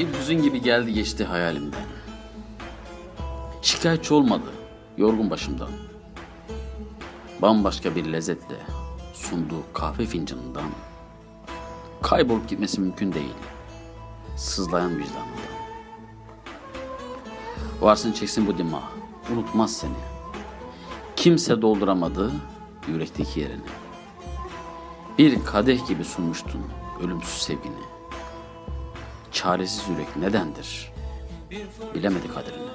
Bir hüzün gibi geldi geçti hayalimden. Şikayetçi olmadı, yorgun başımdan. Bambaşka bir lezzetle sunduğu kahve fincanından kaybolup gitmesi mümkün değil. Sızlayan vicdanından. Varsın çeksin bu dima, unutmaz seni. Kimse dolduramadı yürekteki yerini. Bir kadeh gibi sunmuştun ölümsüz sevgini. Çaresiz yürek nedendir? Bilemedi kaderini.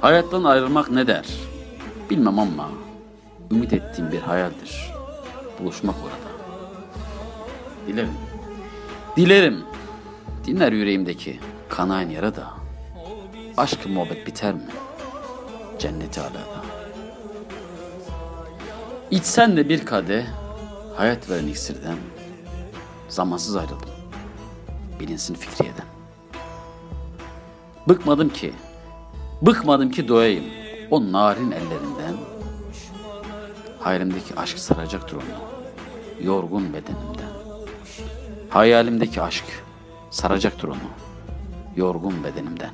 Hayattan ayrılmak ne der? Bilmem ama ümit ettiğim bir hayaldir. Buluşmak orada. Dilerim. Dilerim. Dinler yüreğimdeki kanayan yara da. Aşk muhabbet biter mi? Cenneti alada. İçsen de bir kade hayat veren iksirden zamansız ayrıldım. Bilinsin Fikriye'den. Bıkmadım ki, bıkmadım ki doyayım o narin ellerinden. Hayalimdeki aşk saracaktır onu, yorgun bedenimden. Hayalimdeki aşk saracaktır onu, yorgun bedenimden.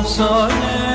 افسانه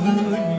good